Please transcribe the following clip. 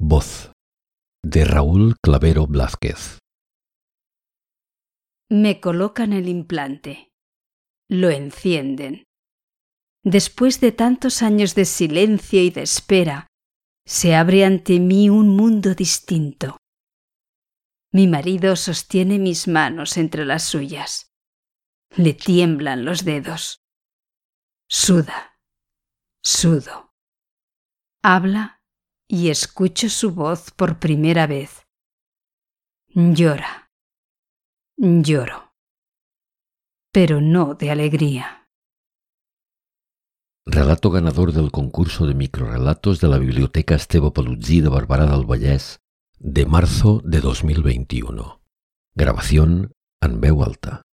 Voz de Raúl Clavero Blázquez. Me colocan el implante. Lo encienden. Después de tantos años de silencio y de espera, se abre ante mí un mundo distinto. Mi marido sostiene mis manos entre las suyas. Le tiemblan los dedos. Suda. Sudo. Habla y escucho su voz por primera vez. Llora. Lloro. Pero no de alegría. Relato ganador del concurso de microrelatos de la Biblioteca Esteve Palutzí de Barberà del Vallès de marzo de 2021. Grabación en veu alta.